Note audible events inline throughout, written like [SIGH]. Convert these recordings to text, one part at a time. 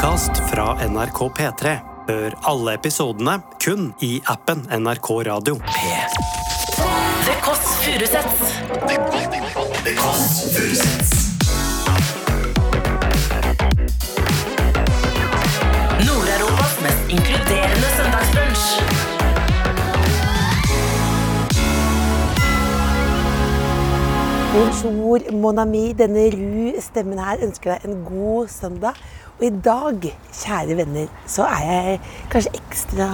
podkast fra NRK P3. Hør alle episodene kun i appen NRK Radio. The Kåss Furuseths. Nord-Europas mest inkluderende søndagsbrunsj. Bonjour, mon ami. Denne ru stemmen her ønsker deg en god søndag. Og i dag, kjære venner, så er jeg kanskje ekstra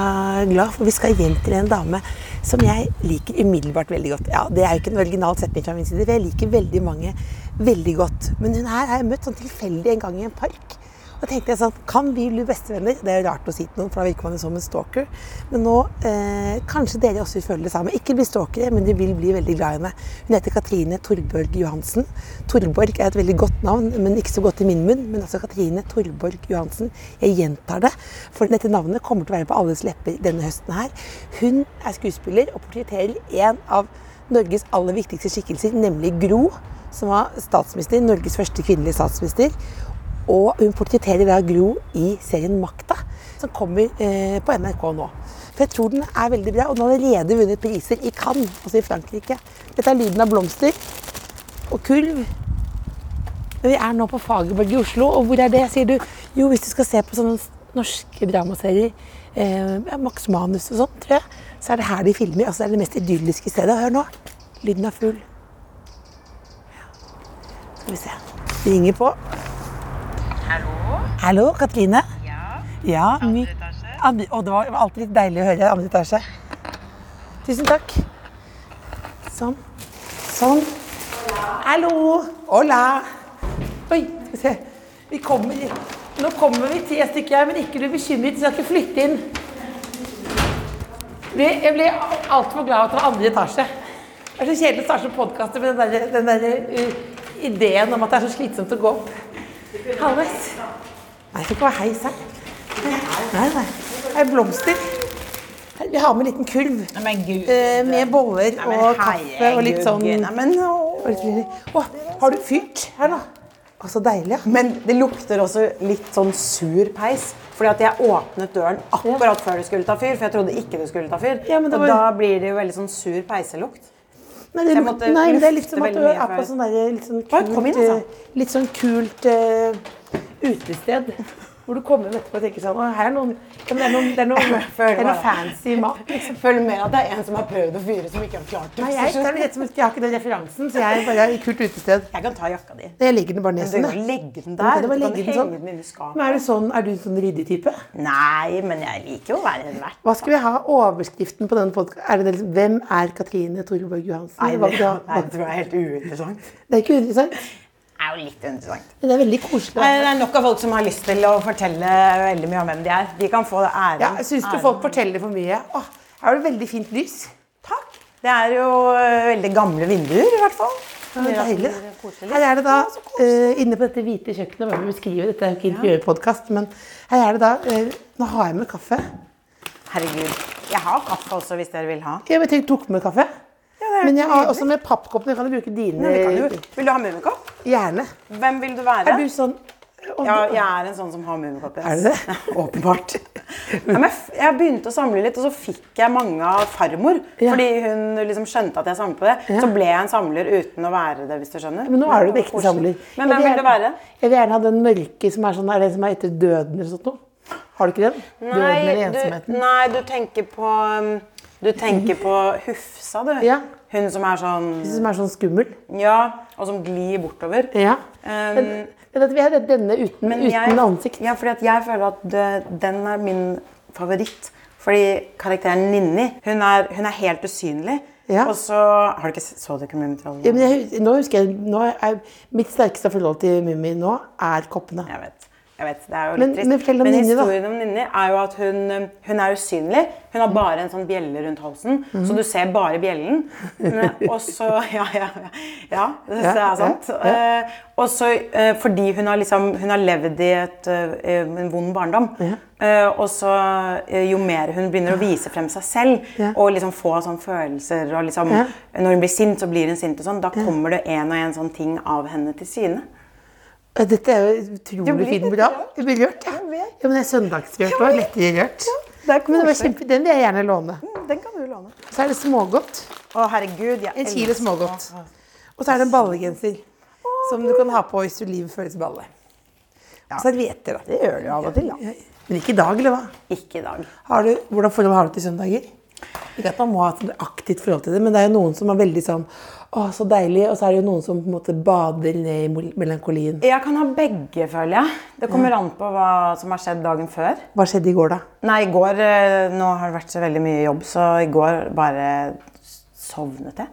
glad, for vi skal hjem til en dame som jeg liker umiddelbart veldig godt. Ja, Det er jo ikke en original setning fra min side, for jeg liker veldig mange veldig godt. Men hun her har jeg møtt sånn tilfeldig en gang i en park. Og tenkte jeg sånn, Kan vi bli bestevenner? Det er rart å si til noen, for da virker man jo som en stalker. Men nå eh, kanskje dere også vil føle det samme. Ikke bli stalkere, men de vil bli veldig glad i henne. Hun heter Katrine Torborg Johansen. Torborg er et veldig godt navn, men ikke så godt i min munn. Men altså Katrine Torborg Johansen. Jeg gjentar det, for dette navnet kommer til å være på alles lepper denne høsten her. Hun er skuespiller og portretterer en av Norges aller viktigste skikkelser, nemlig Gro, som var statsminister, Norges første kvinnelige statsminister. Og hun portretterer da Gro i serien Makta, som kommer eh, på NRK nå. For jeg tror den er veldig bra, og den har allerede vunnet priser i Cannes, altså i Frankrike. Dette er lyden av blomster og kulv. Men vi er nå på Fagerborg i Oslo, og hvor er det, sier du? Jo, hvis du skal se på sånne norske dramaserier, eh, Max Manus og sånn, tror jeg, så er det her de filmer. Altså det er det mest idylliske stedet. Hør nå. Lyden av fugl. Ja. Skal vi se. Det ringer på. Hallo? Katrine. Ja. Ja, Andre etasje. Andre, og det var alltid litt deilig å høre andre etasje. Tusen takk. Sånn. Sånn. Hallo. Hola. Oi, skal vi se. Vi kommer Nå kommer vi tre stykker her, men ikke bli bekymret. Vi skal ikke flytte inn. Jeg ble altfor glad at det var andre etasje. Det er så kjedelig å starte podkaster med den der, den der uh, ideen om at det er så slitsomt å gå opp. Halvveis. Nei, det får ikke være heis her. Nei, nei. Det er blomster. Vi har med en liten kurv Nei, men gud. eh, med boller Nei, men og kaffe og litt sånn. Nei, men, og litt. Å, har du fyrt her, da? Å, så deilig. ja. Men det lukter også litt sånn sur peis. Fordi at jeg åpnet døren akkurat før det skulle ta fyr. For jeg trodde ikke det skulle ta fyr. Ja, men Og var- da blir det jo veldig sånn sur peiselukt. Nei, det, luk- nei, det er litt som at du er på sånn der, litt sånn kult, kom inn, altså. eh, litt sånn kult eh, utested. Hvor du kommer etterpå og tenker sånn her er noen, det er noe, [LAUGHS] det er noe, det er noe fancy mat. Liksom. Følg med at det er en som har prøvd å fyre, som ikke har klart det. Nei, jeg, jeg, jeg, jeg har ikke den referansen, så jeg er bare i kult utested. Jeg kan ta jakka di. Jeg legger den bare ned sånn. legge den der. Du kan legge den sånn. den. Men er sånn, er du en sånn ryddig type? Nei, men jeg liker jo å være en vert. Hva skal vi ha overskriften på den podkasten? Liksom, Hvem er Katrine Torborg Johansen? Nei, det, nei, det er helt uinteressant. Det er ikke uinteressant, er jo litt interessant. det er veldig koselig. Nei, Det er nok av folk som har lyst til å fortelle veldig mye om hvem de er. De kan få æren. Ja, Syns du folk forteller for mye? Åh, her har du veldig fint lys. Takk. Det er jo øh, veldig gamle vinduer, i hvert fall. Det er deilig. Her er det da, eh, inne på dette hvite kjøkkenet, hva vi beskriver, dette er jo ikke interiørpodkast, men her er det da eh, Nå har jeg med kaffe. Herregud. Jeg har kaffe også, hvis dere vil ha. Ja, men jeg tok med kaffe. Det Men jeg har også med pappkoppene. Kan du bruke dine? Nei, vi kan jo, vil du ha mummikopp? Gjerne. Hvem vil du være? Er du sånn Ja, jeg er en sånn som har mummikopp. Er du det? [LAUGHS] Åpenbart. Ja, men jeg begynte å samle litt, og så fikk jeg mange av farmor. Ja. Fordi hun liksom skjønte at jeg samlet på det. Ja. Så ble jeg en samler uten å være det, hvis du skjønner. Men nå er du en ekte samler. Men hvem vil du være? Jeg vil gjerne ha den mørke som er sånn, er det som er etter døden eller sånt noe. Har du ikke den? Døden eller du, nei, du tenker på um, Du tenker på Hufsa, du. Ja. Hun som er sånn Som er sånn skummel. Ja, og som glir bortover. Ja. Um, Men, vi har denne uten, uten jeg- ansikt. Ja, fordi jeg føler at det, den er min favoritt. Fordi karakteren Ninni, hun er, hun er helt usynlig. Ja. Og så Har du ikke Så ikke Mummitrollet? Ja, nå husker jeg, nå er Mitt sterkeste forhold til Mummi nå er koppene. Jeg vet. Jeg vet, det er jo Men- trist. men fortell om Ninni, da. historien om Ninni er jo at hun, hun er usynlig. Hun har bare en sånn bjelle rundt halsen, Mhm. så du ser bare bjellen. Og så [LAUGHS] Ja, ja, ja. ja det Ja, er sant. ja. Eh, Og så eh, fordi hun har liksom Hun har levd i et, en vond barndom. Og så jo mer hun begynner å vise frem seg selv og liksom få sånne følelser og liksom. Når hun blir sint, så blir hun sint og sånn. Da kommer det en og en sånn ting av henne til syne. Dette er jo utrolig fint bra. rørt. Blir rørt, ja. Ja men det er søndagsrørt og lettere rørt. kjempe, den vil jeg gjerne låne. Den kan du låne. Så er det smågodt. Å, herregud. Jeg En kilo smågodt. Og så er det en ballegenser. Som du kan ha på hvis du livet føles balle. Og servietter, da. Det gjør du av og til, da. Men ikke i dag, eller hva? Ikke i dag. Har du, hvordan forhold har du til søndager? Ikke at man må ha et aktivt forhold til det, men det er jo noen som er veldig sånn Å, så deilig. Og så er det jo noen som på en måte bader ned i melankolien. Jeg kan ha begge, føler jeg. Det kommer an på hva som har skjedd dagen før. Hva skjedde i går, da? Nei, i går eh, Nå har det vært så veldig mye jobb, så i går bare sovnet jeg.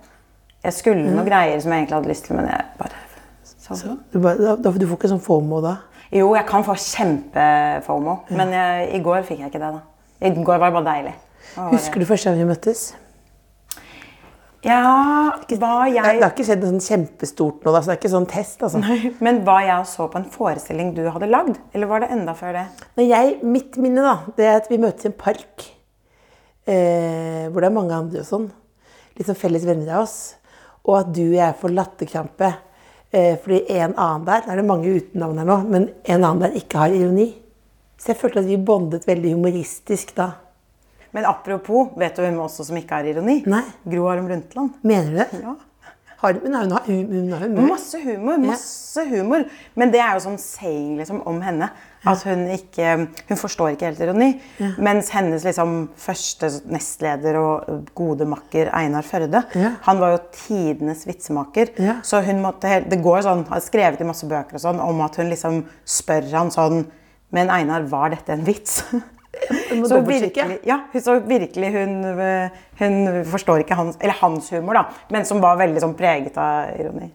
Jeg skulle noen greier som jeg egentlig hadde lyst til, men jeg bare sovnet. Du, bare, da, da- du får ikke sånn fomo da? Jo, jeg kan få kjempe-fomo, men jeg, i går fikk jeg ikke det. da. I går var det bare deilig. Husker du første gang vi møttes? Ja, hva Det, det har ikke skjedd noe sånn kjempestort nå, så det er ikke sånn test. altså. Men hva jeg så på en forestilling du hadde lagd? Eller var det enda før det? Når jeg, mitt minne da, det er at vi møtes i en park. Eh, hvor det er mange andre og sånn. Litt sånn felles venner av oss. Og at du og jeg får latterkrampe. Eh, fordi en annen der, nå er det mange uten navn her nå, men en annen der ikke har ironi. Så jeg følte at vi bondet veldig humoristisk da. Men apropos, vet du hvem også som ikke har ironi? Nei. Gro Harlem Brundtland. Mener du det? Ja. Har, men hun har, hun, har humor. Masse humor. masse humor. Men det er jo sånn saying liksom, om henne. At hun ikke Hun forstår ikke helt ironi. Mens hennes liksom, første nestleder og gode makker Einar Førde, Ja. han var jo tidenes vitsemaker. Ja. Så hun måtte helt, det går sånn, har skrevet i masse bøker og sånn, om at hun liksom spør han sånn Men Einar, var dette en vits? [LAUGHS] Så virkelig, ja, så virkelig hun, hun forstår ikke hans, eller hans humor, da, men som var veldig sånn preget av ironi.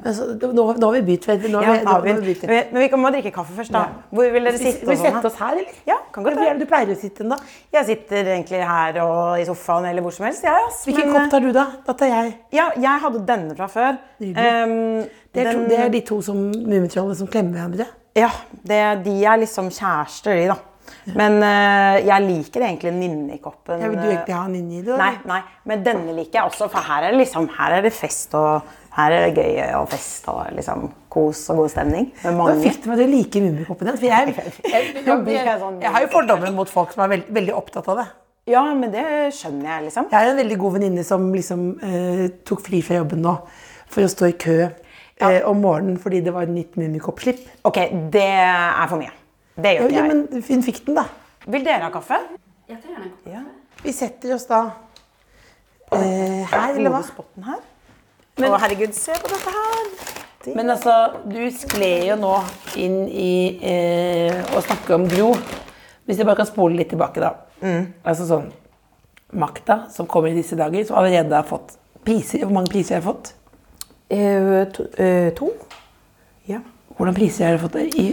Altså, nå, nå har vi begynt. Nå Ja, vi, vi, vi men vi må drikke kaffe først, da. Hvor vil dere sitte? Vil vi sånn, sette oss her, eller? Ja, kan godt Hvor er det. du pleier å sitte da? Jeg sitter egentlig her og i sofaen eller hvor som helst. Ja, yes, Hvilken Men, kopp tar du, da? Da tar jeg. Ja, jeg hadde denne fra før. Um, Det er, to, det er de to som Mummitrollet som klemmer hverandre. Ja, det, de er liksom kjærester, de, da. Men uh, jeg liker egentlig Ninni-koppen. Ja, vil du egentlig ha ninni inni det? Nei, nei, men denne liker jeg også, for her er det liksom, her er det fest og her er det gøy og fest og liksom kos og god stemning med mange. mange. fikk du med at du liker Mummikoppen din. For jeg, [LAUGHS] jeg, Nå jeg, blir jeg, sånn- har jo fordommer mot folk som er veld, veldig opptatt av det. Ja, men det skjønner jeg, liksom. Jeg er en veldig god venninne som liksom uh, tok fri fra jobben nå for å stå i kø eh, om morgenen fordi det var et nytt Mummikopp-slipp. Ok, det er for mye. Det Ja, gjør ikke ja, jeg. men hun fikk den, da. Vil dere ha kaffe? Vi setter oss da eh, her, eller hva? Hodespotten her. Å, herregud, se på dette her. Men altså, du skled jo nå inn i eh, å snakke om Gro. Hvis jeg bare kan spole litt tilbake, da. Altså sånn Makta, som kommer i disse dager, som allerede har fått priser. Hvor mange priser har jeg fått? Eh, to, eh, to? Ja. Hvordan priser har jeg fått? I,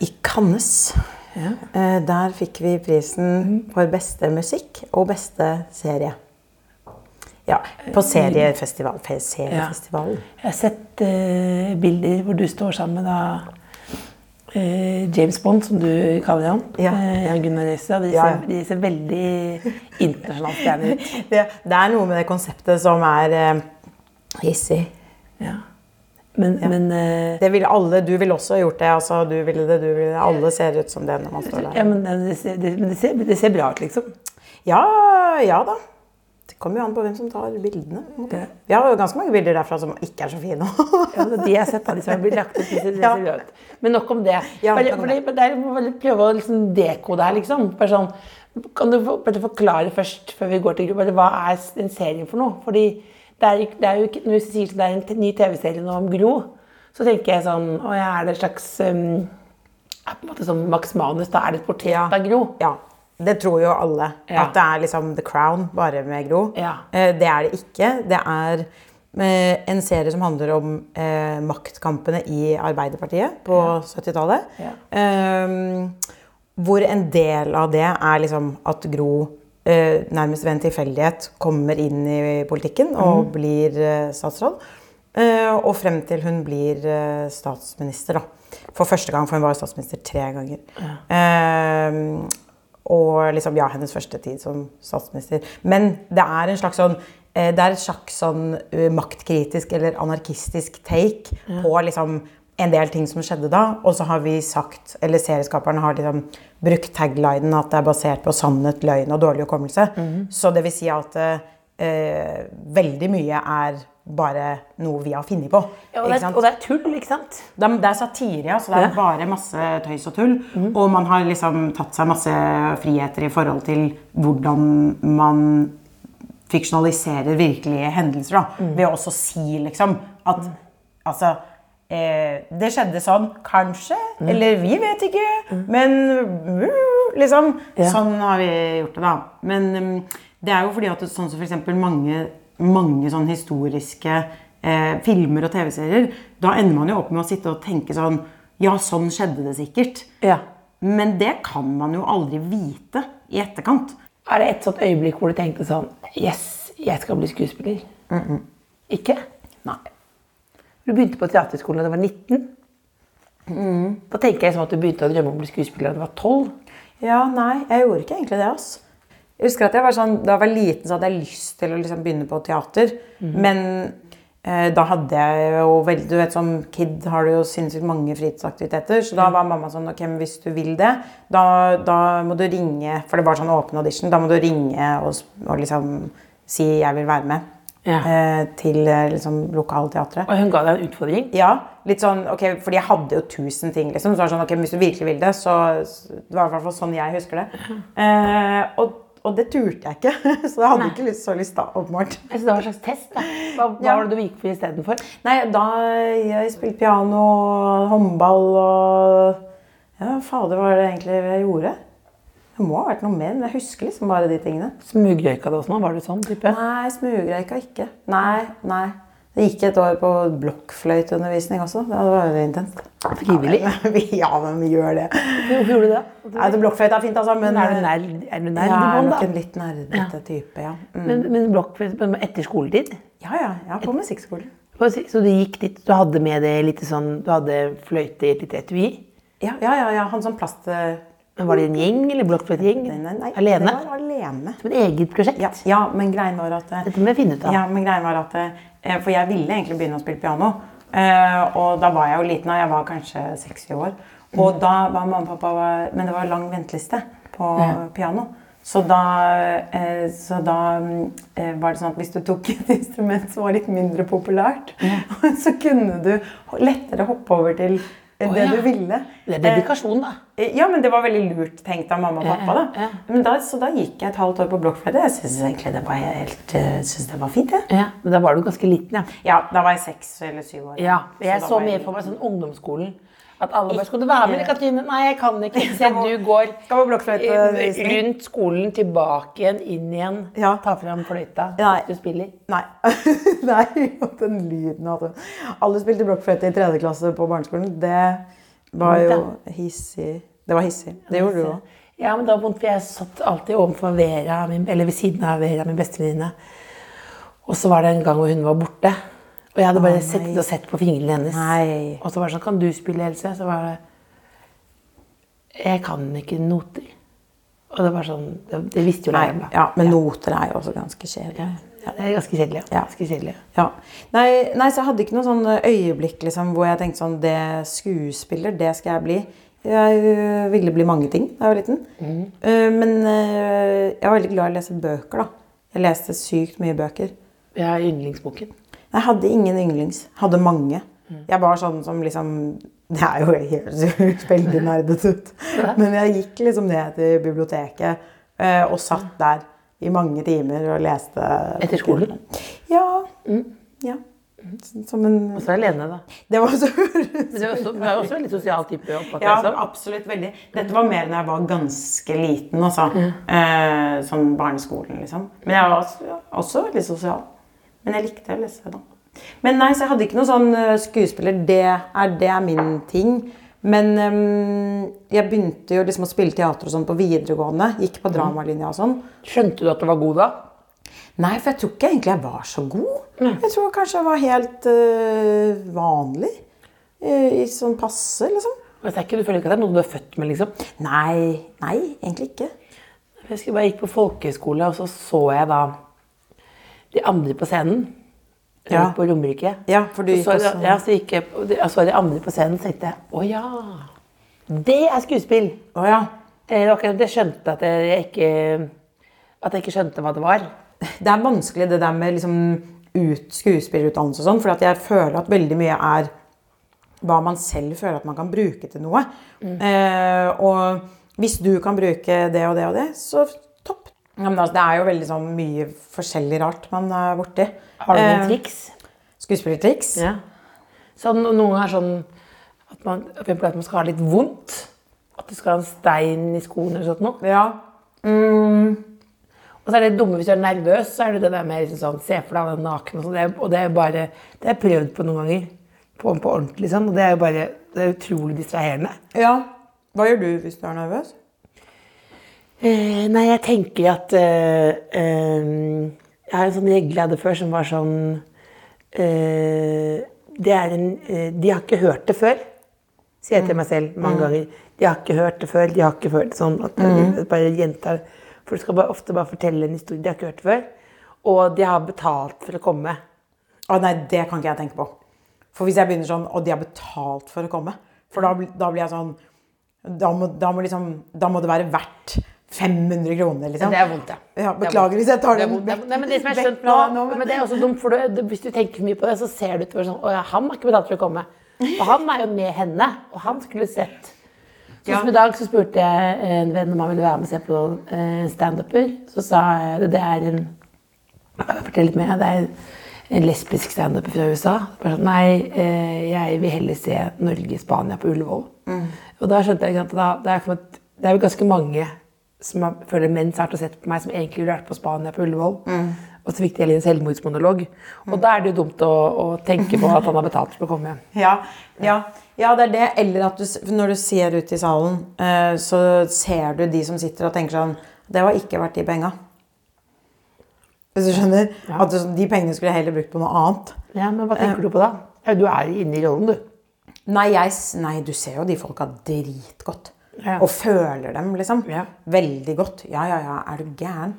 I Cannes. Ja. der fikk vi prisen for beste musikk og beste serie. Ja, på seriefestival. fe- seriefestivalen. jeg har sett uh, bilder hvor du står sammen med eh, James Bond, som du kaller han. Ja. Uh, Jan Gunnar Røise. De, Ja, ser- de ser veldig internasjonalt stjerner ut. [LAUGHS] Det, det er noe med det konseptet som er eh, hissig. Ja. Men, men uh, Det vil alle, Du ville også gjort det. altså du ville det, du ville det. Alle ser ut som det når man står ja, men det, ser, det, det, ser, det ser bra ut, liksom. Ja, ja da. Det kommer jo an på hvem som tar bildene. Vi har jo ganske mange bilder derfra som ikke er så fine. [LAUGHS] Ja, de jeg har sett, de som har lagt ut. De ser, Ja. bra ut. Men nok om det. Ja, bare, om det, det er, må bare prøve å liksom dekode her, liksom. Bare sånn, kan du forklare først, før vi går til gruppa, hva er en serie for noe? Fordi det er, det er jo ikke, Når du sier at det er en ny TV-serie nå om Gro, så tenker jeg sånn Å ja, er det et slags um, er på en måte som Max Manus, da er det et portrett av Gro? Ja, det tror jo alle. Ja. At det er liksom The Crown, bare med Gro. Ja. Eh, Det er det ikke. Det er eh, en serie som handler om eh, maktkampene i Arbeiderpartiet på 70-tallet. Ja. Eh, hvor en del av det er liksom at Gro nærmest ved en tilfeldighet kommer inn i politikken og mm. blir eh, statsråd. Eh, og frem til hun blir eh, statsminister, da. For første gang, for hun var statsminister tre ganger. Eh, og liksom, ja, hennes første tid som statsminister. Men det er en slags sånn eh, det er et slags sånn eh, maktkritisk eller anarkistisk take på liksom en del ting som skjedde da, og så har vi sagt, eller serieskaperne har liksom brukt taglinen at det er basert på sannhet, løgn og dårlig hukommelse. Så det vil si at eh, veldig mye er bare noe vi har funnet på. Ja, og, det er, og det er tull, ikke sant? Det er, det er satire, ja, så det er Ja. bare masse tøys og tull. Og man har liksom tatt seg masse friheter i forhold til hvordan man fiksjonaliserer virkelige hendelser. Da. Ved å også si liksom at altså eh, Det skjedde sånn, kanskje. Eller vi vet ikke. Men uh, liksom. Ja. Sånn har vi gjort det, da. Men um, det er jo fordi at sånn som eksempel mange, mange sånn historiske eh, filmer og TV-serier, da ender man jo opp med å sitte og tenke sånn Ja, sånn skjedde det sikkert. Ja. Men det kan man jo aldri vite i etterkant. Er det et sånt øyeblikk hvor du tenkte sånn Yes, jeg skal bli skuespiller? Ikke? Nei. Du begynte på teaterskolen da du var 19. Da tenker jeg sånn at du begynte å drømme om å bli skuespiller da du var 12. Ja, nei, jeg gjorde ikke egentlig det. ass. Jeg husker at jeg var sånn, Da jeg var liten, så hadde jeg lyst til å liksom begynne på teater. Men eh, da hadde jeg jo veldig Du vet, som kid har du jo sinnssykt mange fritidsaktiviteter. Så da var mamma sånn Ok, men hvis du vil det, da, da må du ringe For det var sånn åpen audition. Da må du ringe og, og liksom si 'jeg vil være med' Ja. eh, til eh, liksom lokalteatret. Og hun ga deg en utfordring. Ja, litt sånn, ok, fordi jeg hadde jo tusen ting, liksom. Så var det sånn, ok, hvis du virkelig vil det, så Det var i hvert fall sånn jeg husker det. Eh, og, og det turte jeg ikke. [LAUGHS] Så jeg hadde Nei. ikke lyst, så lyst da, åpenbart. Jeg det var en slags test. da. Hva, hva Ja. var det du gikk for istedenfor? Nei, da jeg spilte piano, håndball og Ja, fader, hva var det egentlig jeg gjorde? Det må ha vært noe mer, men jeg husker liksom bare de tingene. Smugrøyka det også nå? Var du sånn type? Nei, smugrøyka ikke. Nei, nei. Det gikk et år på blokkfløyteundervisning også. Det var jo intenst. Frivillig? Ja, men vi gjør det. Hvorfor gjorde du det? Ja, det blokkfløyte er fint, altså, men Men er du nerd, er du nerd Ja, jeg er nok en litt nerdete type, ja. Mm. Men, men blokkfløyte etter skoletid? Ja, ja. Er på et... musikkskolen. Så du gikk dit, du hadde med det litt sånn, du hadde fløyte i et lite etui? Ja, ja, ja, ja. Han sånn plast... Men Var det en gjeng, eller blokkfløytegjeng? nei, nei. Alene? Det var alene. Som et eget prosjekt? Ja, ja, men greien var at Dette må jeg finne ut av. Ja, men greien var at eh, For jeg ville egentlig begynne å spille piano. Eh, og da var jeg jo liten, jeg var kanskje 60 år. Og da var mamma og pappa var, Men det var lang venteliste på Ja. piano. Så da, eh, så da mm, var det sånn at hvis du tok et [LAUGHS] instrument som var litt mindre populært, [LAUGHS] så kunne du lettere hoppe over til det oh, ja. du ville. Det er dedikasjon, da. Ja, men det var veldig lurt tenkt av mamma og pappa. da. da, så da gikk jeg et halvt år på blokkfløyte. Jeg syns egentlig det var helt eh, synes det var fint. jeg. Ja, men da var du ganske liten, ja. Ja, da var jeg seks eller syv år. Ja, jeg så, så mye for meg sånn ungdomsskolen. At alle bare Skal du være med, Katrine? Nei, jeg kan ikke. Se, du går rundt skolen, tilbake igjen, inn igjen. Ja. Ta fram fløyta. Nei. Du spiller. Nei. [LAUGHS] Nei, den lyden hadde Alle spilte blokkfløyte i tredje klasse på barneskolen. Det var jo hissig. Det var hissig. Det gjorde du òg. Ja, men da vondt, for jeg satt alltid overfor Vera, min, eller ved siden av Vera, min bestevenninne. Og så var det en gang hvor hun var borte. Og jeg hadde bare oh, sett og sett på fingrene hennes. Nei. Og så var det sånn Kan du spille, Else? Så var det Jeg kan ikke noter. Og det var sånn Det, det visste jo læreren, da. ja, men noter er jo også ganske kjedelig. Ja, det er ganske kjedelig. Ja. Ja. Ganske kjedelig. Ja. Nei, nei, så jeg hadde ikke noe sånn øyeblikk liksom, hvor jeg tenkte sånn Det skuespiller, det skal jeg bli. Jeg øh, ville bli mange ting da jeg var liten. Mm. men øh, jeg var veldig glad i å lese bøker, da. Jeg leste sykt mye bøker. Jeg har yndlingsboken. Jeg hadde ingen yndlings. Hadde mange. Jeg var sånn som liksom [LAUGHS] Det er jo høres [LAUGHS] veldig nerdete ut. Men jeg gikk liksom ned til biblioteket og satt der i mange timer og leste Etter skolen? Ja. ja. Som en Og så alene, da. Det var så Men du er også, du er også en veldig sosial type. Ja, absolutt veldig. Dette var mer da jeg var ganske liten, altså. Eh, sånn barneskolen, liksom. Men jeg var også, også veldig sosial. Men jeg likte å lese, da. Men nei, så jeg hadde ikke noe sånn eh, skuespiller. Det er, det er min ting. Men um, jeg begynte jo liksom å spille teater og sånn på videregående. Gikk på dramalinja og sånn. Skjønte du at du var god da? Nei, for jeg tror ikke egentlig jeg var så god. Jeg tror kanskje jeg var helt øh, vanlig. Eh, I sånn passe, liksom. Men det er ikke, du føler ikke at det er noe du er født med? liksom? Nei, nei, egentlig ikke. Jeg husker jeg gikk på folkehøyskole, og så så jeg da de andre på scenen Ja. på Romerike. Ja, for du Så gikk så, også- Ja, så gikk jeg, jeg så de andre på scenen og tenkte jeg, å ja, det er skuespill. Å ja. Eh, Det det skjønte at jeg ikke At jeg ikke skjønte hva det var. Det er vanskelig det der med liksom ut, skuespillerutdannelse og sånn, for jeg føler at veldig mye er hva man selv føler at man kan bruke til noe. Eh, og hvis du kan bruke det og det og det, så topp. Ja, men altså, det er jo veldig sånn mye forskjellig rart man er borti. Har du noen Eh, triks? Skuespillertriks? Ja. Sånn, noen ganger sånn at man, at man skal ha litt vondt. At du skal ha en stein i skoen eller sånt noe. Ja. Og så er det dumme hvis du er nervøs, så er det det der med liksom sånn, se for deg den naken og sånn. Det er- Og det er bare Det har jeg prøvd på noen ganger. På, på ordentlig liksom. Og det er jo bare Det er utrolig distraherende. ja. Hva gjør du hvis du er nervøs? Eh, nei, jeg tenker at eh, eh, Jeg har en sånn regle jeg hadde før som var sånn eh, Det er en eh, De har ikke hørt det før, sier jeg til meg selv mange ganger. De har ikke hørt det før, de har ikke hørt det sånn. At jeg bare gjentar For du skal bare, ofte bare fortelle en historie de har ikke hørt før. Og de har betalt for å komme. Å nei, det kan ikke jeg tenke på. For hvis jeg begynner sånn, og de har betalt for å komme, for da, da blir jeg sånn da må, da, må liksom, da må det være verdt 500 kroner, liksom. Det er vondt, ja. Ja, beklager hvis jeg tar Det er den vekk- Nei, men det som skjønt nå, nå, men- men det er også dumt, for du, hvis du tenker mye på det, så ser du utover sånn Å ja, han har ikke betalt for å komme. Og han er jo med henne, og han skulle sett. Sånn som i dag så spurte jeg en venn om han ville være med og se på eh, standuper. Så sa jeg det, det er en Fortell litt mer. Det er en lesbisk standuper fra USA. Sånn, Nei, eh, jeg vil heller se Norge-Spania på Ullevål. Og da skjønte jeg at da, det, er det er jo ganske mange som har, føler mens har sett på meg, som egentlig ville vært på Spania på Ullevål. Og så fikk de en selvmordsmonolog. Og da er det jo dumt å, å tenke på at han har betalt for å komme. hjem. Ja, ja, ja, det er det. Eller at du, når du ser ut i salen, eh, så ser du de som sitter og tenker sånn Det var ikke verdt de penga. Hvis du skjønner? At du, de pengene skulle jeg heller brukt på noe annet. Ja, Men hva tenker du på da? Du er inne i rollen, du. Nei, jeg, nei, du ser jo de folka dritgodt. Ja. Og føler dem, liksom. Ja. Veldig godt. Ja, ja, ja, er du gæren?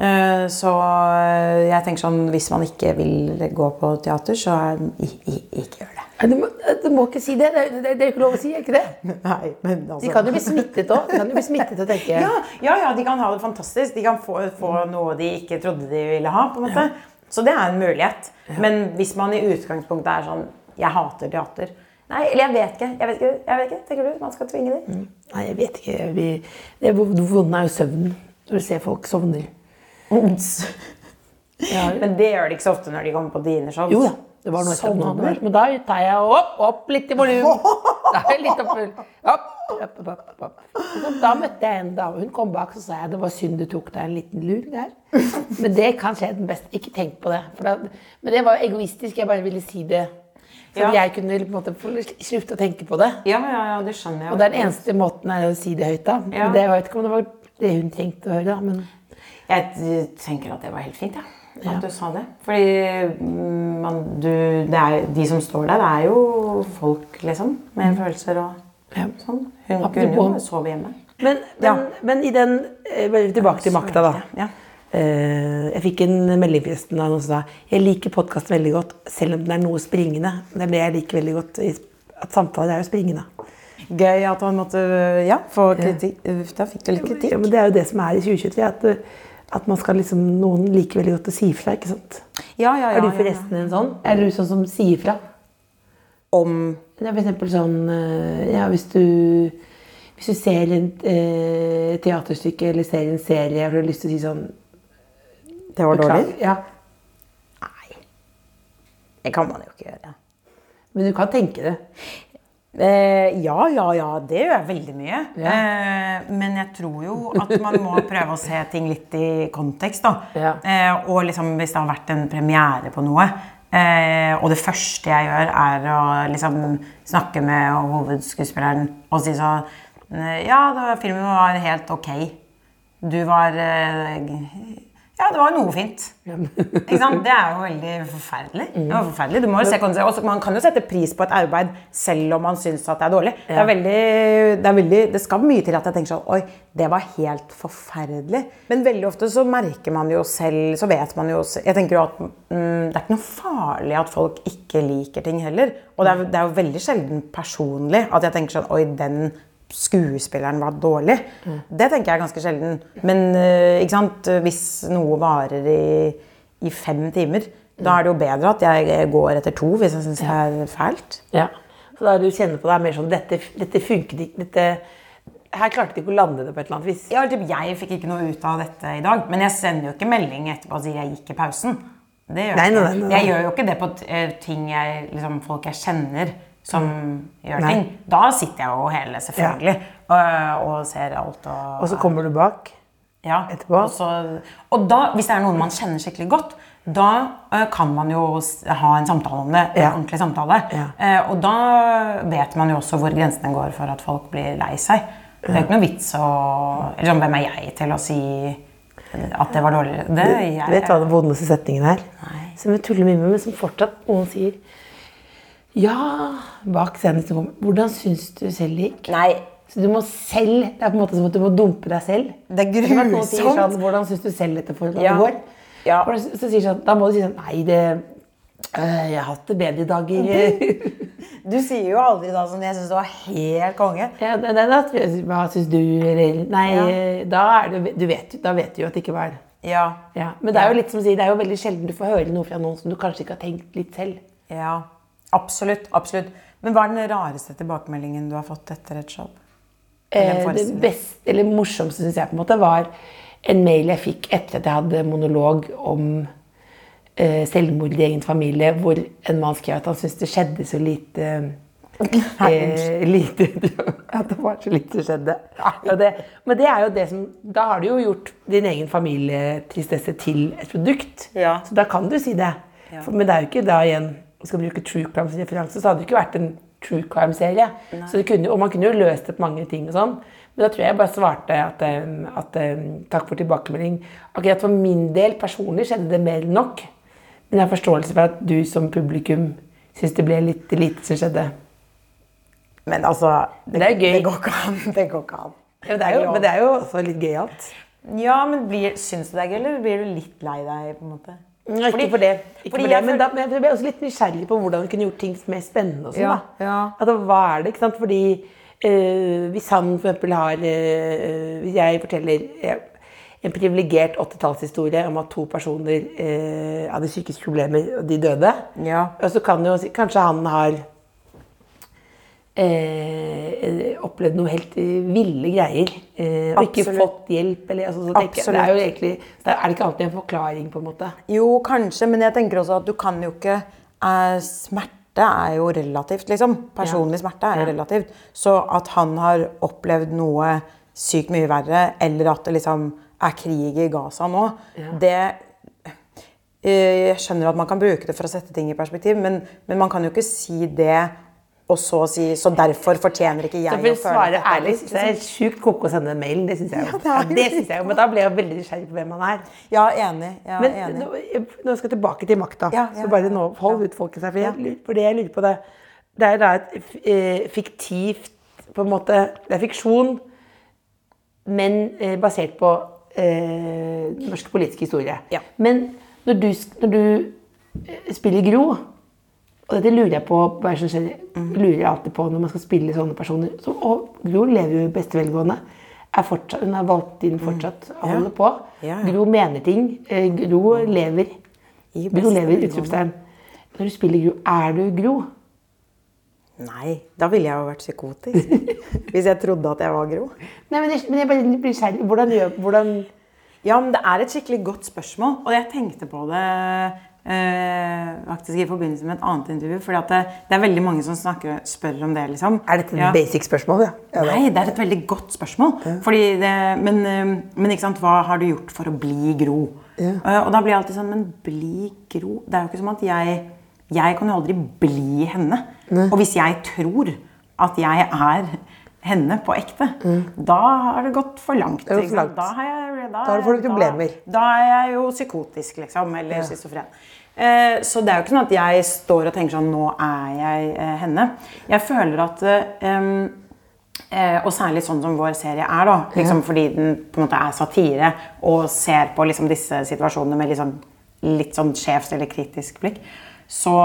Eh, så eh, jeg tenker sånn, hvis man ikke vil gå på teater, så ikke gjør det. Du må, du må ikke si det. Det, er- det, er ikke lov å si, er ikke det? [LAUGHS] Nei, men altså De kan jo bli smittet òg. Ja, ja, ja, de kan ha det fantastisk. De kan få, få noe de ikke trodde de ville ha. på en måte. Så det er en mulighet. Men hvis man i utgangspunktet er sånn Jeg hater teater. Nei, eller jeg vet ikke. Jeg vet ikke, jeg vet ikke. Tenker du man skal tvinge dem? Nei, jeg vet ikke. Vi, det vonde er jo søvnen. Når du ser folk sovner. Ja, Men det gjør de ikke så ofte når de kommer på dine shows. jo da. Det var noe sånn. Men da tar jeg opp, opp litt i volum. [LAUGHS] Litt opp, opp, opp, opp, opp. Så Da møtte jeg en dame. Hun kom bak og sa jeg, det var synd du tok deg en liten lur der. [LAUGHS] Men det kan skje den beste. Ikke tenk på det. For da, men det var egoistisk. Jeg bare ville si det. Så Ja. jeg kunne på en måte slutte å tenke på det. Ja, ja, ja, det skjønner jeg. Og den eneste måten er å si det høyt, da. Men det, jeg vet ikke om det var det hun trengte å høre, da. Men Jeg tenker at det var helt fint, ja. At du sa det. Fordi mm, man, du, det er, de som står der, det er jo folk, liksom. Med følelser og Ja. sånn. Hun Apropos- kunne jo sove hjemme. Men, men, Ja. men i den eh, Tilbake til makta, da. Ja. Eh, jeg fikk en melding forresten av noen som sa jeg liker podkast veldig godt, selv om den er noe springende. Det er det jeg liker veldig godt. At samtaler er jo springende. Gøy at han måtte ja, få kritikk. Da fikk du litt kritikk. Ja, men det er jo det som er i 2023. At, eh, at man skal liksom, noen liker veldig godt å si ifra. ikke sant? Ja, ja, ja, er du forresten en sånn? Er du sånn som sier fra? Om ja, for eksempel sånn eh, Ja, hvis du hvis du ser et eh, teaterstykke eller ser en serie og du har lyst til å si sånn det var dårlig? Ja, Nei. Det kan man jo ikke gjøre. Men du kan tenke det. Eh, ja, ja, ja. Det gjør jeg veldig mye. Eh, men jeg tror jo at man må [LAUGHS] prøve å se ting litt i kontekst. da. Ja. Eh, og liksom hvis det har vært en premiere på noe, eh, og det første jeg gjør, er å liksom snakke med hovedskuespilleren og si sånn Ja, filmen var helt ok. Du var eh, Ja, det var noe fint. Ikke sant? Det er jo veldig forferdelig. Det var forferdelig. Du må jo se konse- også, man kan jo sette pris på et arbeid selv om man syns at det er dårlig. Det, er veldig, det, er veldig, det skal mye til at jeg tenker sånn Oi, det var helt forferdelig. Men veldig ofte så merker man jo selv Så vet man jo Jeg tenker jo at mm, det er ikke noe farlig at folk ikke liker ting heller. Og det er, det er jo veldig sjelden personlig at jeg tenker sånn Oi, den skuespilleren var dårlig. Det tenker jeg ganske sjelden. Men eh, hvis noe varer i, i fem timer, da er det jo bedre at jeg går etter to hvis jeg syns det er fælt. Ja. Så da du kjenner på deg mer sånn dette, dette funket ikke dette, Her klarte de ikke å lande det på et eller annet vis. Ja, typ, jeg fikk ikke noe ut av dette i dag, men jeg sender jo ikke melding etterpå og sier jeg gikk i pausen. Det gjør nei, nei, nei. Jeg gjør jo ikke det på eh, ting jeg, liksom, folk jeg kjenner som gjør Nei. ting. Da sitter jeg jo hele, selvfølgelig, og, og ser alt. Og, Og så kommer du bak. Ja, etterpå. Og, så, og da, hvis det er noen man kjenner skikkelig godt, da uh, kan man jo ha en samtale om det. En Ja. ordentlig samtale. Ja. Uh, og da vet man jo også hvor grensene går for at folk blir lei seg. Det er ikke noe vits å sånn, hvem er jeg til å si at det var dårlig? Det, jeg, Du vet hva den vondeste setningen er? Som jeg tuller mye med, men som fortsatt noen sier Ja, bak scenen som kommer. Hvordan syns du selv det gikk? Nei, Så du må selv, Det er på en måte som at du må dumpe deg selv. Det er sier grusomt. Sånn, hvordan syns du selv dette forholdet Ja. går? Ja. Så, så sier sånn, da må du si sånn Nei, det øh, Jeg har hatt det bedre dager. du sier jo aldri da som jeg syns du var helt konge. ja, det, det, da, hva syns du? Eller Nei, Ja. da, det, du vet, da vet du jo at det ikke var Ja. ja. Men det er jo litt som å si, det er jo veldig sjelden du får høre noe fra noen som du kanskje ikke har tenkt litt selv. ja. Absolutt. absolutt. Men hva er den rareste tilbakemeldingen du har fått etter et show? Eller Eh, det beste, eller morsomste synes jeg på en måte var en mail jeg fikk etter at jeg hadde monolog om eh, selvmord i egen familie, hvor en mann skrev at han syntes det skjedde så lite [LAUGHS] eh, lite [LAUGHS] At det var så lite som skjedde. Ja, det, men det er jo det som Da har du jo gjort din egen familietristesse til et produkt. Ja. Så da kan du si det. For, men det er jo ikke da igjen Skal bruke true crime som referanse, så hadde det ikke vært en true crime-serie. Det Og man kunne jo løst opp mange ting og sånn. Men da tror jeg jeg bare svarte at, at takk for tilbakemelding. Akkurat for min del personlig skjedde det mer enn nok. Men jeg har forståelse for at du som publikum syns det ble litt lite som skjedde. Men altså Det er gøy. Det går ikke an. [LAUGHS] Det går ikke an. Ja, men, det jo, men det er jo også litt gøyalt. Ja, men blir, syns du det er gøy, eller blir du litt lei deg? på en måte? Ikke Fordi- for det. Ikke fordi for det. jeg Men, da, men jeg ble også litt nysgjerrig på hvordan vi kunne gjort ting mer spennende. Og sånn, Ja, da. ja. Altså, hva er det? ikke sant? Fordi øh, hvis han for eksempel har øh, Hvis jeg forteller eh, en privilegert 80-tallshistorie om at to personer øh, hadde psykiske problemer, og de døde, Ja. og så kan jo kanskje han har eh, opplevd noe helt eh, ville greier. Eh, og ikke fått hjelp. Eller, altså, så tenker det er jo egentlig, er det ikke alltid en forklaring, på en måte. Jo, kanskje, men jeg tenker også at du kan jo ikke eh, Smerte er jo relativt, liksom. Personlig smerte er jo Ja. relativt. Så at han har opplevd noe sykt mye verre, eller at det liksom er krig i Gaza nå, det eh, Jeg skjønner at man kan bruke det for å sette ting i perspektiv, men, men man kan jo ikke si det og så si Så derfor fortjener ikke jeg å føle svare ærlig, jeg er det sjukt koko å sende den mailen. Det syns jeg jo. Ja, det Ja, det jeg jo. Men da ble jeg veldig nysgjerrig på hvem han er. Ja, enig. Ja, Men enig. nå, nå skal jeg tilbake til makta. Ja, ja, så bare nå hold ut folket seg. For, jeg, for det jeg lurer på det Det er da et eh, fiktivt på en måte, Det er fiksjon, men eh, basert på eh, norsk politisk historie. Ja. Men når du, når du eh, spiller Gro og dette lurer jeg på Mm. lurer jeg alltid på når man skal spille sånne personer. Så, og Gro lever jo i beste velgående. Er fortsatt, hun har valgt inn fortsatt å holde på. Mm. Gro mener ting. Eh, Gro lever. Gro lever, utropstegn. Når du spiller Gro, er du Gro? Nei, da ville jeg jo vært psykotisk. [LAUGHS] Hvis jeg trodde at jeg var Gro. Nei, men jeg, men jeg bare blir kjærlig. Hvordan gjør hvordan, Ja, men det er et skikkelig godt spørsmål, og jeg tenkte på det eh, faktisk i forbindelse med et annet intervju. fordi at det, det er veldig mange som snakker, spør om det. liksom. Er dette et Ja. basic spørsmål? Ja. Ja, Nei, det er et veldig godt spørsmål. Fordi det, men, eh, men ikke sant, hva har du gjort for å bli Gro? Eh, og da blir jeg alltid sånn Men bli Gro Det er jo ikke som at jeg Jeg kan jo aldri bli henne. Og hvis jeg tror at jeg er henne på ekte, da har det gått for langt. Ikke for langt. Da, har jeg, da, Da får du da- problemer. Da, er jeg jo psykotisk, liksom. Eller schizofren. Eh, så det er jo ikke sånn at jeg står og tenker sånn Nå er jeg eh, henne. Jeg føler at eh, Eh, og særlig sånn som vår serie er, da, liksom, fordi den på en måte er satire og ser på liksom, disse situasjonene med sånn, litt sånn skjevt eller kritisk blikk. Så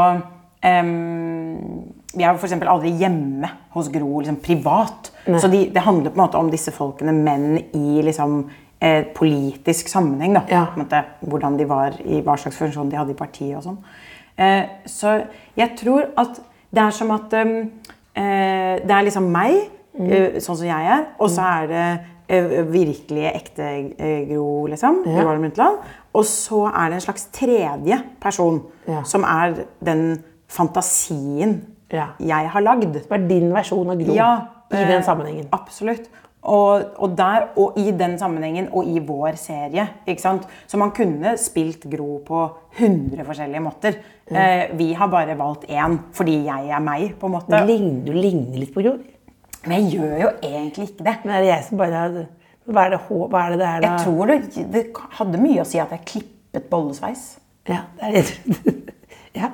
em, Vi er f.eks. aldri hjemme hos Gro liksom, privat. Så de, det handler på en måte om disse folkene, men i liksom, eh, politisk sammenheng. Da. Ja. Måte, hvordan de var, i hva slags funksjon de hadde i partiet og sånn. Eh, så jeg tror at det er som at em, eh, Det er liksom meg, eh, sånn som jeg er, og så er det eh, virkelige, ekte eh, Gro, liksom. Gro Og så er det en slags tredje person, Ja. som er den fantasien Ja. jeg har lagd. Det var din versjon av Gro Ja, i eh, den sammenhengen. Absolutt. Og, og der, og i den sammenhengen, og i vår serie. ikke sant? Så man kunne spilt Gro på 100 forskjellige måter. Eh, vi har bare valgt én fordi jeg er meg, på en måte. Ligner, du ligner litt på Gro. Men jeg gjør jo egentlig ikke det. Men er det jeg som bare Hva er det, hva er det der, da? Jeg tror det, det hadde mye å si at jeg klippet bollesveis. Ja, det er det. [LAUGHS] ja.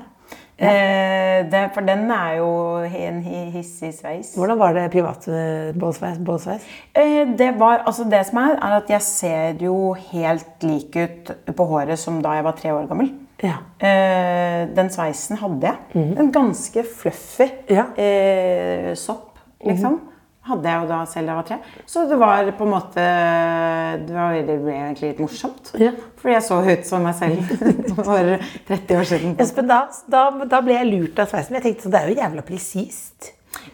Eh, det, for den er jo en hissig sveis. Hvordan var det privat eh? Eh, Det, var, altså det som er, er at jeg ser jo helt lik ut på håret som da jeg var tre år gammel. Ja. Eh, den sveisen hadde jeg. En ganske fluffy Ja. sopp, liksom. Hadde jeg jo da selv da jeg var tre. Så det var på en måte Det, var, veldig, ble egentlig litt morsomt. Ja. Fordi jeg så ut som meg selv [LAUGHS] for 30 år siden. Espen, da, da, da ble jeg lurt av sveisen. Jeg tenkte sånn, det er jo jævla presist.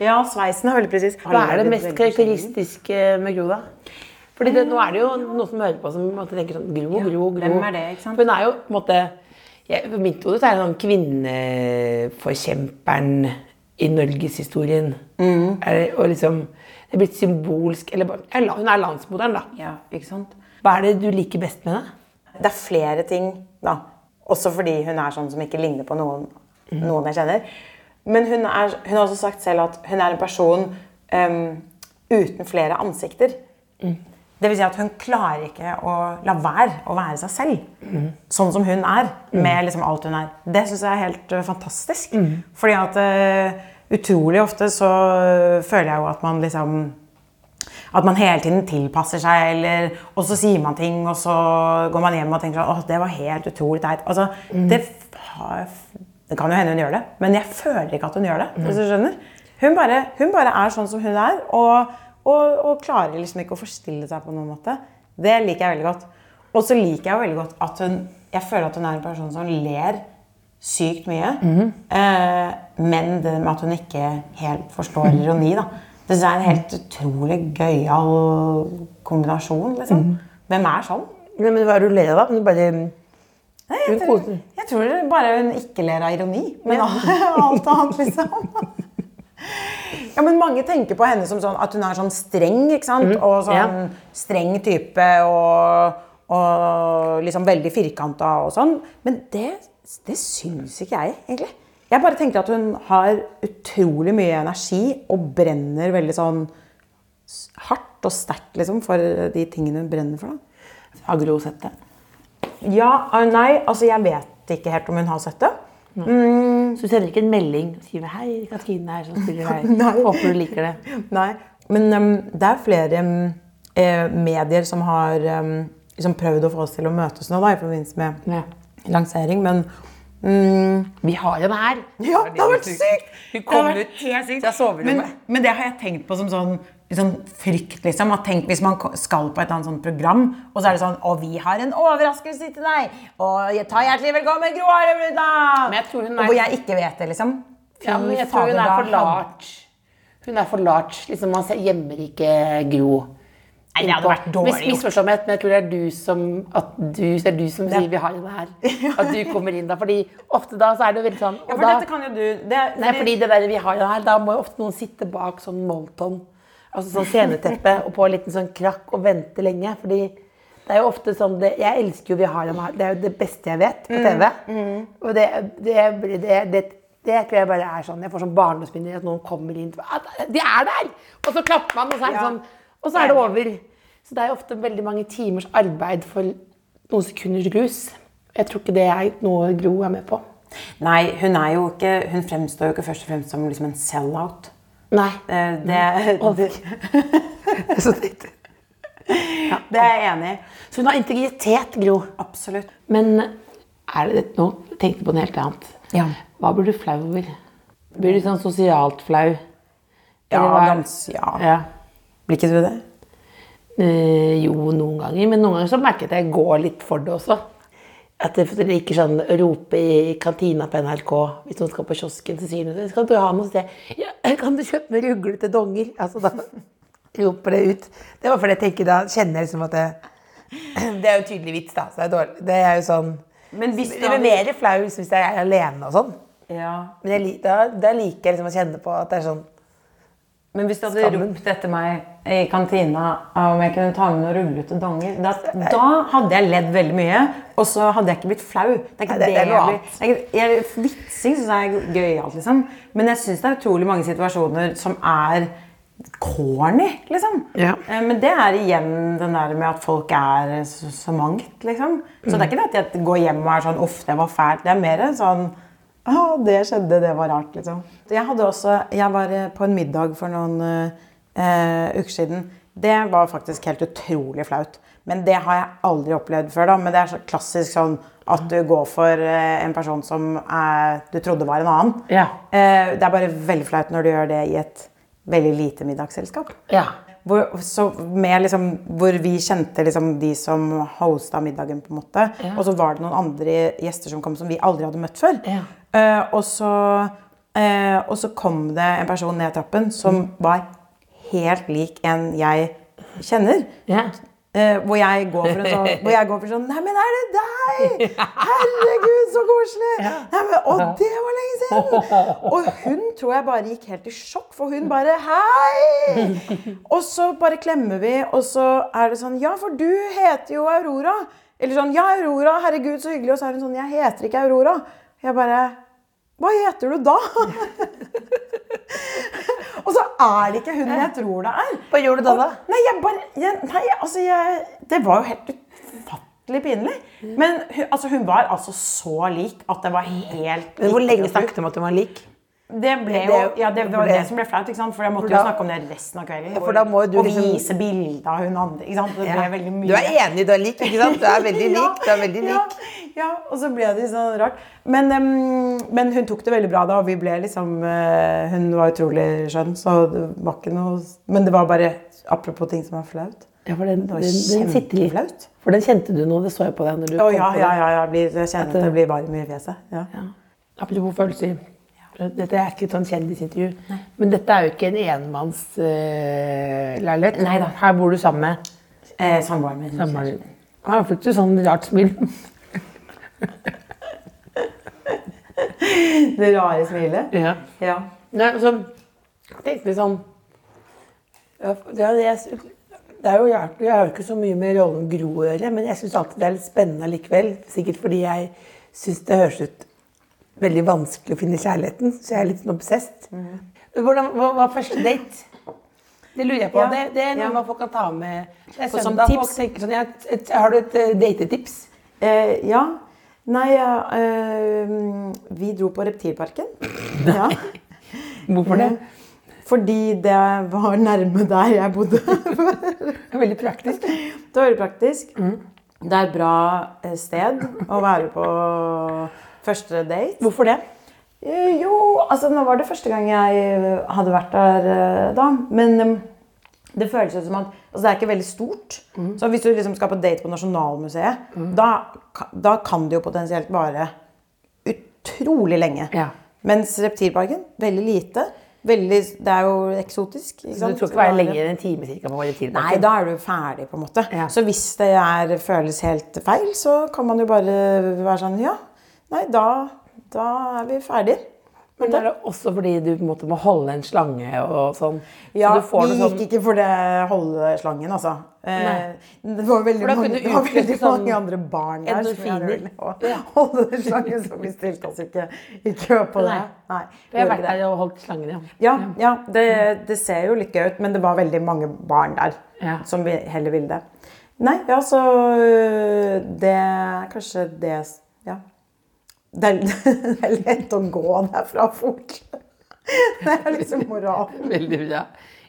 Ja, sveisen er veldig presis. Hva er det mest karakteristiske med Gro, da? Fordi det, Nå er det jo noen som hører på som måtte, en tenker sånn Gro, Gro, Gro. hvem er det, ikke sant? For Hun er jo på en måte jeg, For mitt hode er det sånn kvinneforkjemperen i norgeshistorien. Mm. Og liksom Det er blitt symbolsk eller, bare- eller, Hun er landsmoderen, da. Ja, ikke sant? Hva er det du liker best med henne? Det er flere ting, da. Også fordi hun er sånn som ikke ligner på noen, noen jeg kjenner. Men hun, er, hun har også sagt selv at hun er en person um, uten flere ansikter. Det vil si at hun klarer ikke å la være å være seg selv. Sånn som hun er, med liksom alt hun er. Det syns jeg er helt ø, fantastisk. Fordi at ø, utrolig ofte så føler jeg jo at man liksom at man hele tiden tilpasser seg, eller, og så sier man ting, og så går man hjem og tenker sånn, åh, det var helt utrolig teit. Altså, det, det kan jo hende hun gjør det, men jeg føler ikke at hun gjør det. hvis du skjønner. Hun bare, hun bare er sånn som hun er, og, og, og klarer liksom ikke å forstille seg på noen måte. Det liker jeg veldig godt. Og så liker jeg veldig godt at hun, jeg føler at hun er en person som ler sykt mye, eh, men det med at hun ikke helt forstår ironi, da. Det er en helt utrolig gøyal kombinasjon, liksom. Hvem er sånn? Nei, men Hva er det du ler av, da? Men bare Nei, Hun jeg, tror, jeg tror det bare hun ikke ler av ironi, men [LAUGHS] alt annet, liksom. [LAUGHS] Ja, men Mange tenker på henne som sånn at hun er sånn streng, ikke sant? og sånn Ja. streng type og, og liksom veldig firkanta og sånn. Men det, det syns ikke jeg, egentlig. Jeg bare tenker at hun har utrolig mye energi og brenner veldig sånn hardt og sterkt liksom, for de tingene hun brenner for. Da. Har Gro sett det? Ja, ah, nei, altså jeg vet ikke helt om hun har sett det. Så du sender ikke en melding og skriver 'Hei, Katrine her som spiller her'. [LAUGHS] Håper du liker det. Nei, men um, det er flere um, eh, medier som har um, liksom prøvd å få oss til å møtes nå da, i forbindelse med Ja. Lansering, men mm, Vi har henne her. Ja, det har vært sykt! Hun kom ut helt sykt. Men, men det har jeg tenkt på som sånn, sånn frykt, liksom. Tenk hvis man skal på et annet sånt program, og så er det sånn Og vi har en overraskelse til deg! Og jeg tar hjertelig velkommen, Gro Harlem Brundtland! Og hvor jeg ikke vet det, liksom. Ja, men jeg tror hun er for large. Hun er for large. Liksom, man gjemmer ikke Gro. Nei, det hadde vært dårlig gjort. Misforstå meg, men jeg tror det er du som, at du, er du som sier 'vi har henne her'. [LAUGHS] At du kommer inn da. Fordi ofte da så er det jo veldig sånn Ja, for da, dette kan jo du det, Nei, fordi det der vi har henne her, da må jo ofte noen sitte bak sånn molton, altså sånn sceneteppe, og på en liten sånn krakk og vente lenge. Fordi det er jo ofte sånn det, Jeg elsker jo Vi har henne her. Det er jo det beste jeg vet på TV. Og det, det, det, det, Det tror jeg bare er sånn, Jeg får sånn barndomsminner at noen kommer inn «Ah, De er der! Og så klapper man, og så er det Ja. sånn Og så er det over. Så det er ofte veldig mange timers arbeid for noen sekunders grus. Jeg tror ikke det er noe Gro er med på. Nei, hun er jo ikke Hun fremstår jo ikke først og fremst som liksom en sell-out. Nei. Det, Det, [LAUGHS] det, det, det er jeg enig i. så hun har integritet, Gro. Absolutt. Men er det nå tenkte jeg på noe helt annet. Ja. Hva blir du flau over? Blir du sånn sosialt flau? Ja, dans, ja. ja. Blir ikke du det? Eh, jo, noen ganger. Men noen ganger så merker jeg at jeg går litt for det også. At det, liker sånn å rope i kantina på NRK hvis noen skal på kiosken, så sier de skal du ha noe sted. Ja, kan du kjøpe med ruglete donger? Altså da roper det ut. Det var fordi jeg tenker da kjenner jeg liksom at det, [CLEARS THROAT] det er jo tydelig vits, da. Så det er dårlig. Det er jo sånn Men hvis Det blir mer flau hvis jeg er alene og sånn. Ja. Men jeg, da, da liker jeg liksom å kjenne på at det er sånn Men hvis du hadde ropt etter meg i kantina om jeg kunne ta med noen rullete donger, da, da hadde jeg ledd veldig mye, og så hadde jeg ikke blitt flau. Det er ikke det- det er jeg blir. Ikke- jeg, vitsing syns jeg er gøyalt, liksom. Men jeg syns det er utrolig mange situasjoner som er corny, liksom. Ja. Eh, Men det er igjen den der med at folk er så, så mangt, liksom. Så det er ikke det at jeg går hjem og er sånn uff, det var fælt. Det er mer sånn å, det skjedde, det var rart, liksom. Jeg også Jeg var eh, på en middag for noen eh, uker siden. Det var faktisk helt utrolig flaut. Men det har jeg aldri opplevd før. da, Men det er så klassisk sånn at du går for eh, en person som er, du trodde var en annen. Ja. Eh, det er bare veldig flaut når du gjør det i et veldig lite middagsselskap. Ja. Hvor, så med liksom, hvor vi kjente liksom de som hosta middagen, på en måte. Og så var det noen andre gjester som kom som vi aldri hadde møtt før. Ja. Eh, og, så, eh, og så kom det en person ned trappen som var helt lik en jeg kjenner. Ja. Uh, hvor jeg går for en sånn Hvor jeg går for sånn Nei, men er det deg? Herregud, så koselig! Nei, men, å, det var lenge siden! Og hun tror jeg bare gikk helt i sjokk, for hun bare Hei! Og så bare klemmer vi, og så er det sånn Ja, for du heter jo Aurora. Eller sånn Ja, Aurora, herregud, så hyggelig. Og så er hun sånn Jeg heter ikke Aurora. Jeg bare Hva heter du da? Og så er det ikke hun jeg tror det er. Hva gjorde du da, da? Nei, jeg bare jeg, Nei, altså jeg Det var jo helt ufattelig pinlig. Men hun, altså, hun var altså så lik at det var helt Men hvor lenge snakket du om at hun var lik? Det ble jo Ja, det var det- som ble flaut, ikke sant? For jeg måtte jo snakke om det resten av kvelden. Ja, for da må du og liksom- vise bilde av hun andre. Ikke sant? Det ble veldig mye. Du er enig, du er lik, ikke sant? Du er veldig [LAUGHS] lik. Du er veldig Ja, lik. ja, og så ble det sånn rart. Men, um, men hun tok det veldig bra da, og vi ble liksom uh, Hun var utrolig skjønn, så det var ikke noe Men det var bare Apropos ting som var flaut. Ja, for den, den, den sitter litt. kjempeflaut. For den kjente du nå, det så jeg på deg når du oh, kom ja, på ja, det. ja, ja. Jeg, blir, jeg kjenner At det- jeg blir varm i fjeset. Ja. Ja. Apropos følelser. Dette er ikke et sånn kjendisintervju. Men dette er jo ikke en enmannsleilighet. Uh. Her bor du sammen med Eh, Samboeren min. samboeren. Han har et sånn rart smil. [LAUGHS] Det rare smilet. Ja. Ja. Nei, så tenkte vi sånn ja, det, er, jeg, det er jo Jeg har jo ikke så mye med rollen Gro å gjøre, men jeg syns alltid det er litt spennende likevel. Sikkert fordi jeg syns det høres ut veldig vanskelig å finne kjærligheten, så jeg er litt sånn obsessed. Hvordan, hva var første date? Det lurer jeg på. Ja, Det, det er noe ja. man folk kan ta med. Det er søndag. Folk tenker sånn, ja, et, har du et uh, datetips? Eh, ja. Nei, ja, eh, vi dro på Reptilparken. [LAUGHS] Ja. Hvorfor det? Fordi det var nærme der jeg bodde. [LAUGHS] Veldig praktisk. Det var veldig praktisk. Det er et bra eh, sted å være på første date. Hvorfor det? Eh, Jo, altså nå var det første gang jeg eh, hadde vært der eh, da. Men eh, det føles jo som at altså Det er ikke veldig stort. Så hvis du liksom skal på date på Nasjonalmuseet, da, da kan det jo potensielt vare utrolig lenge. Ja. Mens Reptilparken, veldig lite. Veldig, det er jo eksotisk. Ikke Så sant? du tror ikke det er lenger enn en time cirka, på reptilparken? Nei, da er du ferdig, på en måte. Ja. Så hvis det er, føles helt feil, så kan man jo bare være sånn Ja, nei, da, da er vi ferdige. Men er det også fordi du på en måte må holde en slange og sånn? Ja, så du får vi gikk sånn ikke for det holdeslangen, altså. Eh, Nei. det var veldig, det mange, det var veldig sånn mange andre barn der som ville holde slangen, holdeslangen, så vi stilte oss ikke i kø på det. Nei. Jeg har vært der og holdt slangen, ja. Ja, ja det, det ser jo litt gøy ut, men det var veldig mange barn der Ja. som vi heller ville det. Nei, ja, så øh, Det er kanskje det. Det er, [LAUGHS] det er lett å gå derfra fort. [LAUGHS] Det er liksom moralen. [LAUGHS] Veldig bra.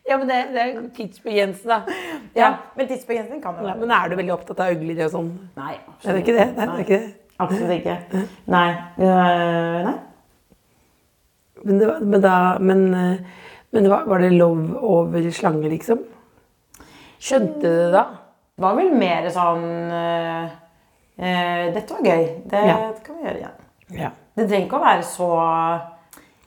Ja, men det, det er tidsbegrensende, da. Ja, men tidsbegrensning kan jo Ja, være. men er du veldig opptatt av øgler og sånn? Nei, Er det ikke det? Nei, Nei. ikke det. Absolutt ikke. Nei. øh, nei. Men, det var, men da Men, men det var, var det lov over slange, liksom? Skjønte du det da? Det var vel mer sånn øh, øh, Dette var gøy. Det Ja. kan vi gjøre igjen. Ja. Det trenger ikke å være så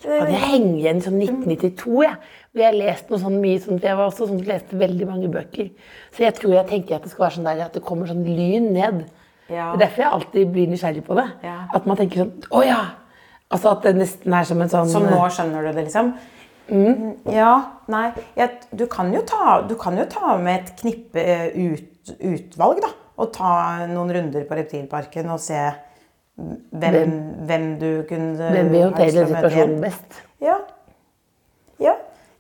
Ja, det henger igjen sånn 1992, jeg. Hvor jeg leste noe sånn mye sånn, Jeg var også sånn som leste veldig mange bøker. Så jeg tror jeg tenker at det skal være sånn der at det kommer sånn lyn ned. Ja. Det er derfor jeg alltid blir nysgjerrig på det. Ja. At man tenker sånn Å ja! Altså at det nesten er som en sånn Som nå skjønner du det, liksom? Mm, Ja, nei jeg, du, kan jo ta, du kan jo ta med et knippe eh, ut, utvalg, da. Og ta noen runder på Reptilparken og se hvem, hvem, du kunne Hvem vil håndtere situasjonen best. Ja. ja.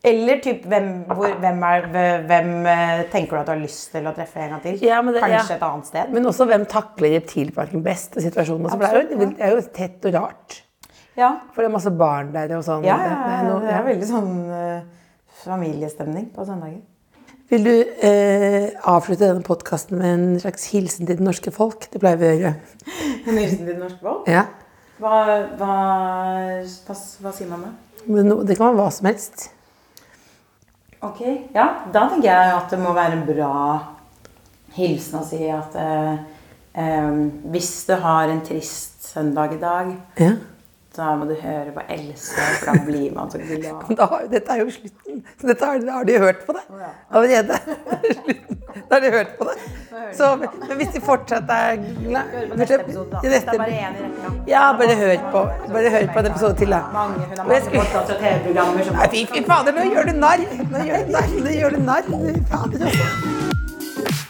Eller typ, hvem, hvor, hvem, er, hvem eh, tenker du at du har lyst til å treffe en gang til? Ja, det- Kanskje ja. et annet sted? Men også hvem takler reptilparken best situasjonen. også, for det, er jo, det er jo tett og rart. Ja. For det er masse barn der og sånn. Ja, Det- ja, det er ja, noe- det er veldig sånn uh, familiestemning på søndager. Vil du eh, avslutte denne podkasten med en slags hilsen til det norske folk? Det pleier vi å gjøre. [LAUGHS] En hilsen til det norske folk? Ja. Hva, hva, hva, hva sier man da? Det kan være hva som helst. Ok, ja, da tenker jeg at det må være en bra hilsen å si at eh, eh, hvis du har en trist søndag i dag, Ja. Da må du høre på Else, for da blir man så glad. [LAUGHS] Da, dette er jo slutten. Så dette har, har de hørt på det allerede. [LAUGHS] Slutten. Da har de hørt på det. Så, men hvis de fortsatt er glad Neste episode, da. Det er bare én i rekka. Ja, bare hør på, bare hør på en episode til, da. Mange, hun har mange og TV-programmer som fy, fader, nå gjør du narr! Nå gjør du narr! Nå gjør du narr. Fader, altså.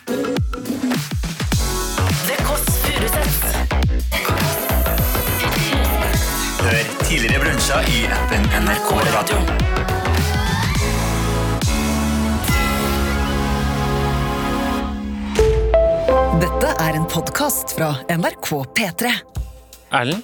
Tidligere i appen NRK Radio. Dette er en podkast fra NRK P3. Erlend,